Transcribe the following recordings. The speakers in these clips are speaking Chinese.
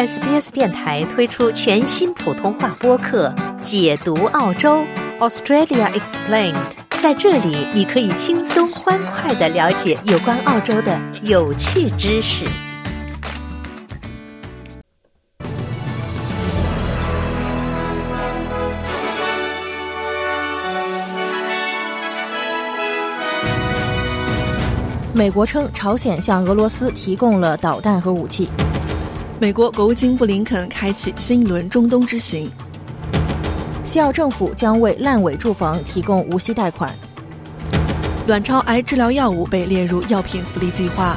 SBS 电台推出全新普通话播客《解读澳洲 Australia Explained》。在这里，你可以轻松欢快的了解有关澳洲的有趣知识。美国称朝鲜向俄罗斯提供了导弹和武器。美国国务卿布林肯开启新一轮中东之行。西澳政府将为烂尾住房提供无息贷款。卵巢癌治疗药物被列入药品福利计划。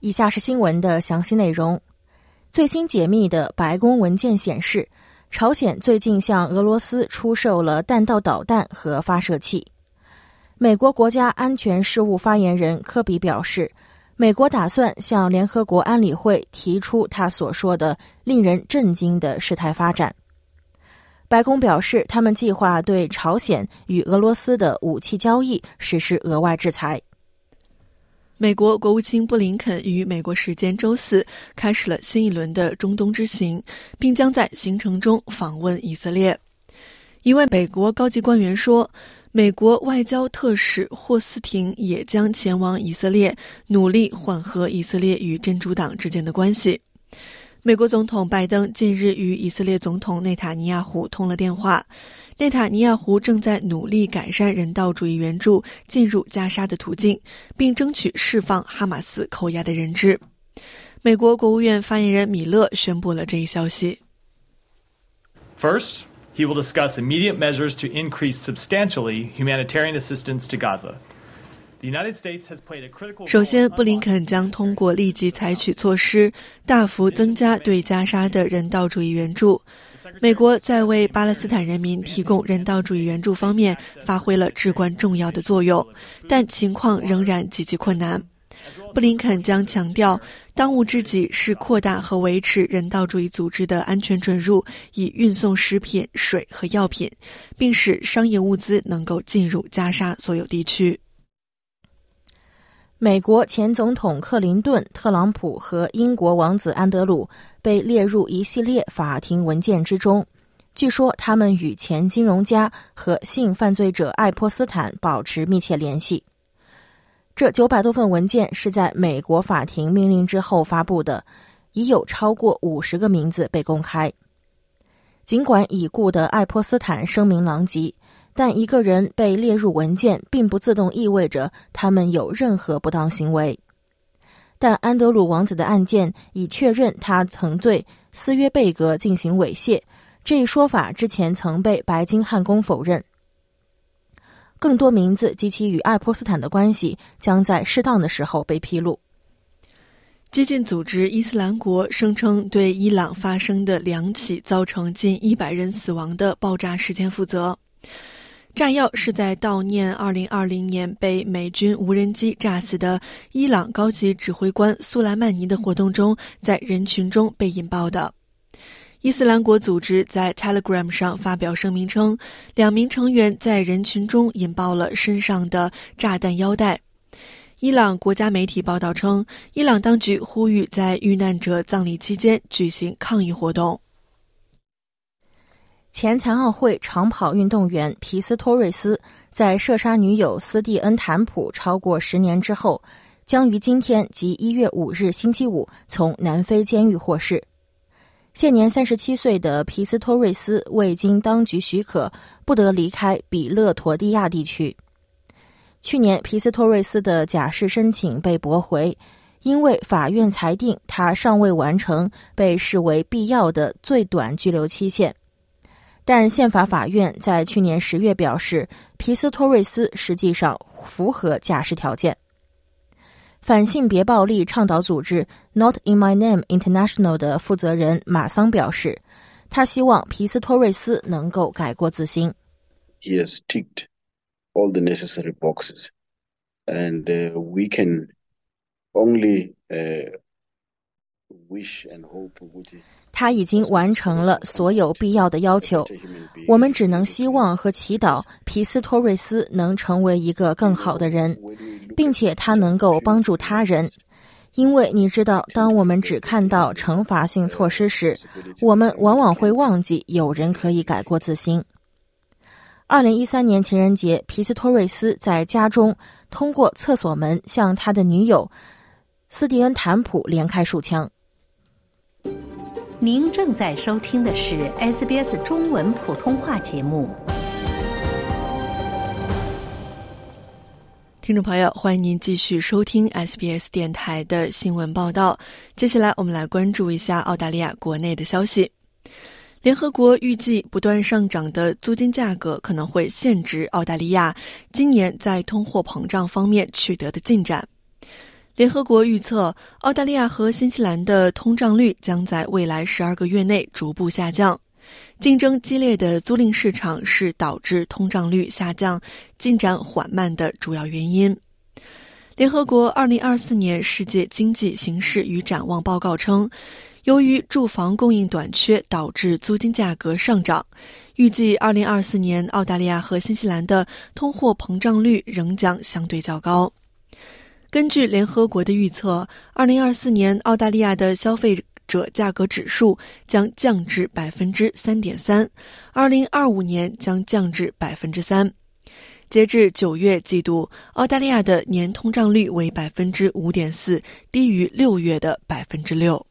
以下是新闻的详细内容。最新解密的白宫文件显示。朝鲜最近向俄罗斯出售了弹道导弹和发射器。美国国家安全事务发言人科比表示，美国打算向联合国安理会提出他所说的令人震惊的事态发展。白宫表示，他们计划对朝鲜与俄罗斯的武器交易实施额外制裁。美国国务卿布林肯于美国时间周四开始了新一轮的中东之行，并将在行程中访问以色列。一位美国高级官员说，美国外交特使霍斯廷也将前往以色列，努力缓和以色列与真主党之间的关系。美国总统拜登近日与以色列总统内塔尼亚胡通了电话。内塔尼亚胡正在努力改善人道主义援助进入加沙的途径，并争取释放哈马斯扣押的人质。美国国务院发言人米勒宣布了这一消息。First, he will discuss immediate measures to increase substantially humanitarian assistance to Gaza. 首先，布林肯将通过立即采取措施，大幅增加对加沙的人道主义援助。美国在为巴勒斯坦人民提供人道主义援助方面发挥了至关重要的作用，但情况仍然极其困难。布林肯将强调，当务之急是扩大和维持人道主义组织的安全准入，以运送食品、水和药品，并使商业物资能够进入加沙所有地区。美国前总统克林顿、特朗普和英国王子安德鲁被列入一系列法庭文件之中。据说他们与前金融家和性犯罪者爱泼斯坦保持密切联系。这九百多份文件是在美国法庭命令之后发布的，已有超过五十个名字被公开。尽管已故的爱泼斯坦声名狼藉。但一个人被列入文件，并不自动意味着他们有任何不当行为。但安德鲁王子的案件已确认他曾对斯约贝格进行猥亵，这一说法之前曾被白金汉宫否认。更多名字及其与爱泼斯坦的关系将在适当的时候被披露。激进组织伊斯兰国声称对伊朗发生的两起造成近一百人死亡的爆炸事件负责。炸药是在悼念2020年被美军无人机炸死的伊朗高级指挥官苏莱曼尼的活动中，在人群中被引爆的。伊斯兰国组织在 Telegram 上发表声明称，两名成员在人群中引爆了身上的炸弹腰带。伊朗国家媒体报道称，伊朗当局呼吁在遇难者葬礼期间举行抗议活动。前残奥会长跑运动员皮斯托瑞斯在射杀女友斯蒂恩坦普超过十年之后，将于今天即一月五日星期五从南非监狱获释。现年三十七岁的皮斯托瑞斯未经当局许可，不得离开比勒陀地亚地区。去年，皮斯托瑞斯的假释申请被驳回，因为法院裁定他尚未完成被视为必要的最短拘留期限。但宪法法院在去年十月表示，皮斯托瑞斯实际上符合假释条件。反性别暴力倡导组织 Not in My Name International 的负责人马桑表示，他希望皮斯托瑞斯能够改过自新。He has ticked all the necessary boxes, and we can only wish and hope. 他已经完成了所有必要的要求，我们只能希望和祈祷皮斯托瑞斯能成为一个更好的人，并且他能够帮助他人。因为你知道，当我们只看到惩罚性措施时，我们往往会忘记有人可以改过自新。二零一三年情人节，皮斯托瑞斯在家中通过厕所门向他的女友斯蒂恩·坦普连开数枪。您正在收听的是 SBS 中文普通话节目。听众朋友，欢迎您继续收听 SBS 电台的新闻报道。接下来，我们来关注一下澳大利亚国内的消息。联合国预计，不断上涨的租金价格可能会限制澳大利亚今年在通货膨胀方面取得的进展。联合国预测，澳大利亚和新西兰的通胀率将在未来十二个月内逐步下降。竞争激烈的租赁市场是导致通胀率下降进展缓慢的主要原因。联合国二零二四年世界经济形势与展望报告称，由于住房供应短缺导致租金价格上涨，预计二零二四年澳大利亚和新西兰的通货膨胀率仍将相对较高。根据联合国的预测，二零二四年澳大利亚的消费。者价格指数将降至百分之三点三，二零二五年将降至百分之三。截至九月季度，澳大利亚的年通胀率为百分之五点四，低于六月的百分之六。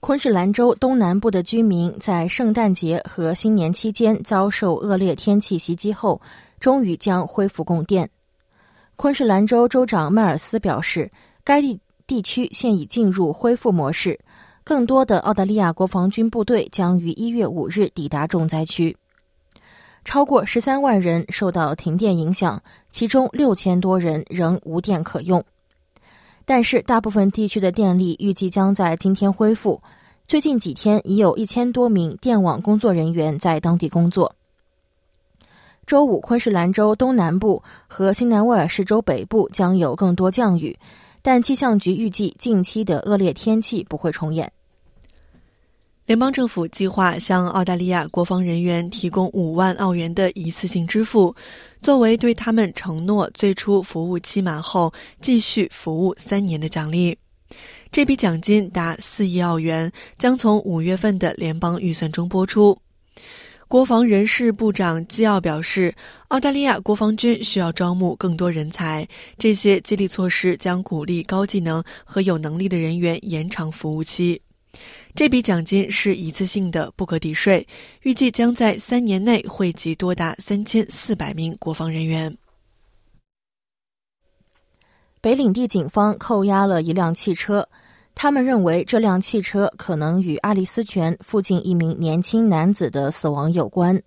昆士兰州东南部的居民在圣诞节和新年期间遭受恶劣天气袭击后，终于将恢复供电。昆士兰州州长迈尔斯表示，该地。地区现已进入恢复模式，更多的澳大利亚国防军部队将于一月五日抵达重灾区。超过十三万人受到停电影响，其中六千多人仍无电可用。但是，大部分地区的电力预计将在今天恢复。最近几天已有一千多名电网工作人员在当地工作。周五，昆士兰州东南部和新南威尔士州北部将有更多降雨。但气象局预计，近期的恶劣天气不会重演。联邦政府计划向澳大利亚国防人员提供五万澳元的一次性支付，作为对他们承诺最初服务期满后继续服务三年的奖励。这笔奖金达四亿澳元，将从五月份的联邦预算中拨出。国防人事部长基奥表示，澳大利亚国防军需要招募更多人才。这些激励措施将鼓励高技能和有能力的人员延长服务期。这笔奖金是一次性的，不可抵税，预计将在三年内惠及多达三千四百名国防人员。北领地警方扣押了一辆汽车。他们认为这辆汽车可能与阿利斯泉附近一名年轻男子的死亡有关。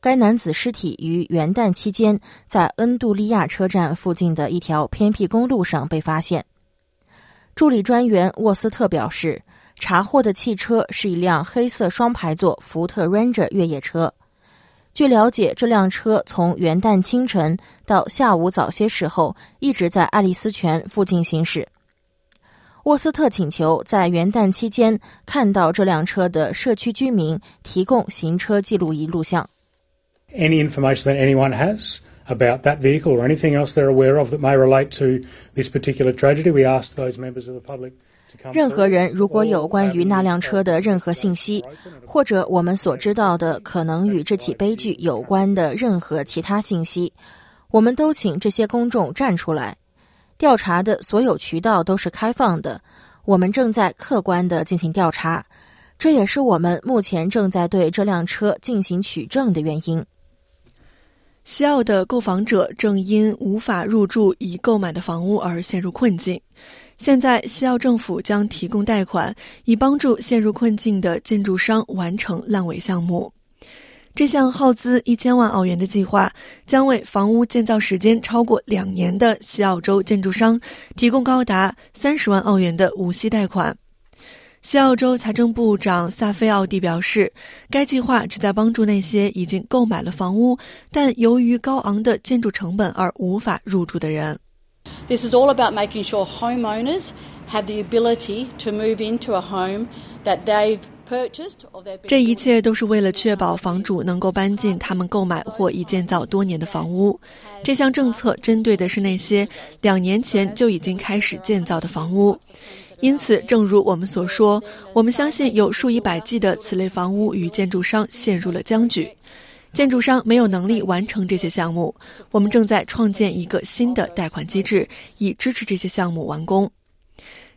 该男子尸体于元旦期间在恩杜利亚车站附近的一条偏僻公路上被发现。助理专员沃斯特表示，查获的汽车是一辆黑色双排座福特 Ranger 越野车。据了解，这辆车从元旦清晨到下午早些时候一直在爱丽丝泉附近行驶。沃斯特请求在元旦期间看到这辆车的社区居民提供行车记录仪录像。Any information that anyone has about that vehicle or anything else they're aware of that may relate to this particular tragedy, we ask those members of the public. 任何人如果有关于那辆车的任何信息，或者我们所知道的可能与这起悲剧有关的任何其他信息，我们都请这些公众站出来。调查的所有渠道都是开放的，我们正在客观的进行调查，这也是我们目前正在对这辆车进行取证的原因。西澳的购房者正因无法入住已购买的房屋而陷入困境，现在西澳政府将提供贷款，以帮助陷入困境的建筑商完成烂尾项目。这项耗资一千万澳元的计划，将为房屋建造时间超过两年的西澳洲建筑商提供高达三十万澳元的无息贷款。西澳洲财政部长萨菲奥蒂表示，该计划旨在帮助那些已经购买了房屋，但由于高昂的建筑成本而无法入住的人。This is all about making sure homeowners have the ability to move into a home that they've 这一切都是为了确保房主能够搬进他们购买或已建造多年的房屋。这项政策针对的是那些两年前就已经开始建造的房屋。因此，正如我们所说，我们相信有数以百计的此类房屋与建筑商陷入了僵局，建筑商没有能力完成这些项目。我们正在创建一个新的贷款机制，以支持这些项目完工。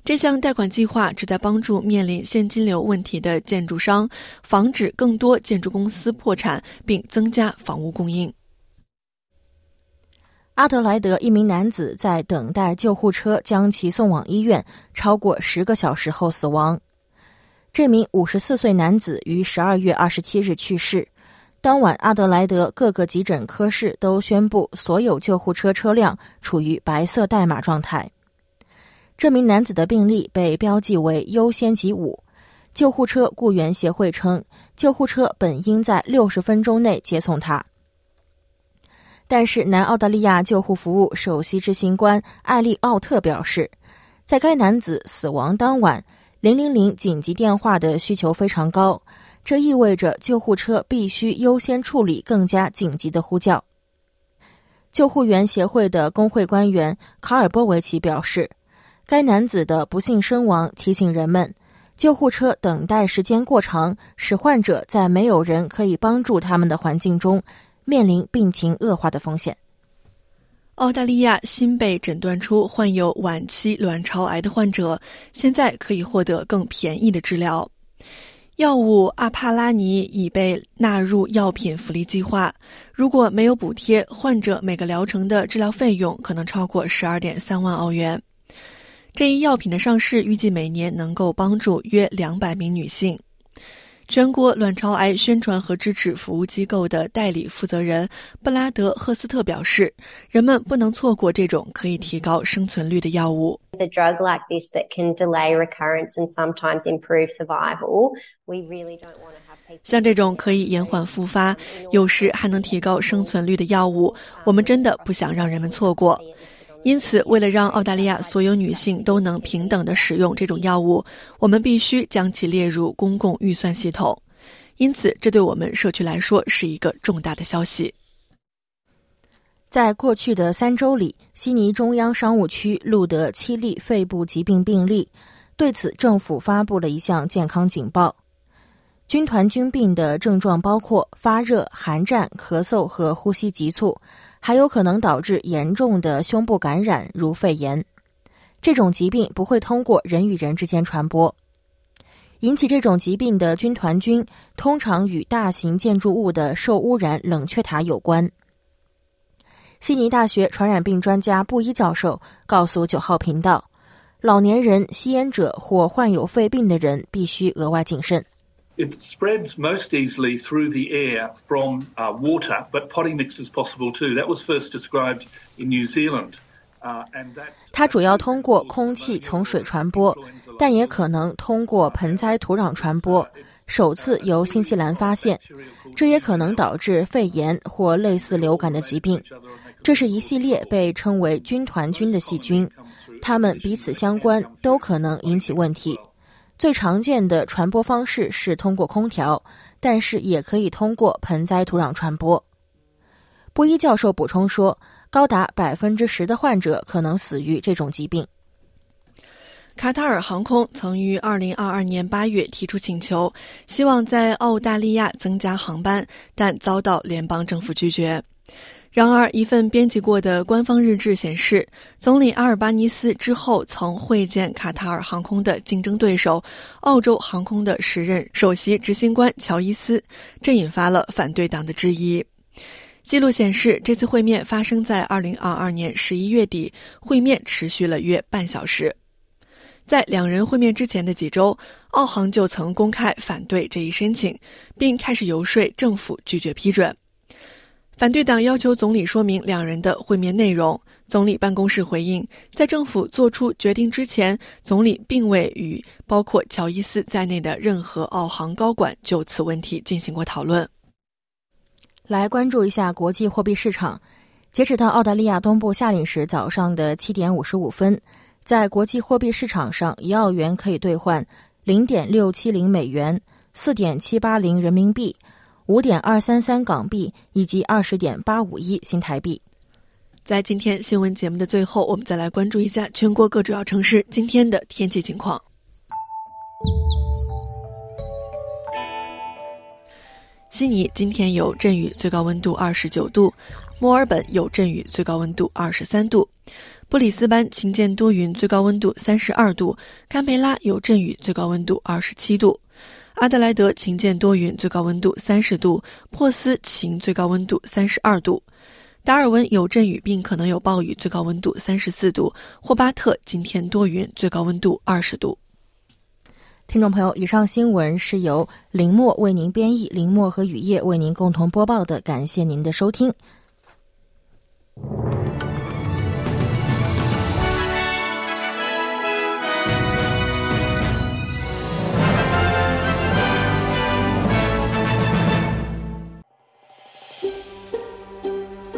这项贷款计划旨在帮助面临现金流问题的建筑商，防止更多建筑公司破产，并增加房屋供应。阿德莱德一名男子在等待救护车将其送往医院超过十个小时后死亡。这名五十四岁男子于十二月二十七日去世。当晚，阿德莱德各个急诊科室都宣布所有救护车车辆处于白色代码状态。这名男子的病历被标记为优先级五。救护车雇员协会称，救护车本应在六十分钟内接送他。但是，南澳大利亚救护服务首席执行官艾利奥特表示，在该男子死亡当晚，零零零紧急电话的需求非常高，这意味着救护车必须优先处理更加紧急的呼叫。救护员协会的工会官员卡尔波维奇表示，该男子的不幸身亡提醒人们，救护车等待时间过长，使患者在没有人可以帮助他们的环境中。面临病情恶化的风险。澳大利亚新被诊断出患有晚期卵巢癌的患者，现在可以获得更便宜的治疗。药物阿帕拉尼已被纳入药品福利计划。如果没有补贴，患者每个疗程的治疗费用可能超过十二点三万澳元。这一药品的上市预计每年能够帮助约两百名女性。全国卵巢癌宣传和支持服务机构的代理负责人布拉德·赫斯特表示：“人们不能错过这种可以提高生存率的药物。” The drug like this that can delay recurrence and sometimes improve survival. We really don't want to have 像这种可以延缓复发，有时还能提高生存率的药物，我们真的不想让人们错过。因此，为了让澳大利亚所有女性都能平等的使用这种药物，我们必须将其列入公共预算系统。因此，这对我们社区来说是一个重大的消息。在过去的三周里，悉尼中央商务区录得七例肺部疾病病例。对此，政府发布了一项健康警报：军团菌病的症状包括发热、寒战、咳嗽和呼吸急促。还有可能导致严重的胸部感染，如肺炎。这种疾病不会通过人与人之间传播。引起这种疾病的军团菌通常与大型建筑物的受污染冷却塔有关。悉尼大学传染病专家布伊教授告诉九号频道：“老年人、吸烟者或患有肺病的人必须额外谨慎。” It spreads most easily through the air from uh, water, but potting mix is possible too. That was first described in New Zealand. 它主要通过空气从水传播，但也可能通过盆栽土壤传播。首次由新西兰发现，这也可能导致肺炎或类似流感的疾病。这是一系列被称为军团菌的细菌，它们彼此相关，都可能引起问题。最常见的传播方式是通过空调，但是也可以通过盆栽土壤传播。布伊教授补充说，高达百分之十的患者可能死于这种疾病。卡塔尔航空曾于二零二二年八月提出请求，希望在澳大利亚增加航班，但遭到联邦政府拒绝。然而，一份编辑过的官方日志显示，总理阿尔巴尼斯之后曾会见卡塔尔航空的竞争对手澳洲航空的时任首席执行官乔伊斯，这引发了反对党的质疑。记录显示，这次会面发生在2022年11月底，会面持续了约半小时。在两人会面之前的几周，澳航就曾公开反对这一申请，并开始游说政府拒绝批准。反对党要求总理说明两人的会面内容。总理办公室回应，在政府做出决定之前，总理并未与包括乔伊斯在内的任何澳航高管就此问题进行过讨论。来关注一下国际货币市场。截止到澳大利亚东部夏令时早上的七点五十五分，在国际货币市场上，一澳元可以兑换零点六七零美元，四点七八零人民币，五点二三三港币以及二十点八五一新台币。在今天新闻节目的最后，我们再来关注一下全国各主要城市今天的天气情况。悉尼今天有阵雨，最高温度二十九度；墨尔本有阵雨，最高温度二十三度；布里斯班晴间多云，最高温度三十二度；堪培拉有阵雨，最高温度二十七度；阿德莱德晴间多云，最高温度三十度；珀斯晴，最高温度三十二度；达尔文有阵雨并可能有暴雨，最高温度三十四度；霍巴特今天多云，最高温度二十度。听众朋友，以上新闻是由林墨为您编译，林墨和雨夜为您共同播报的。感谢您的收听。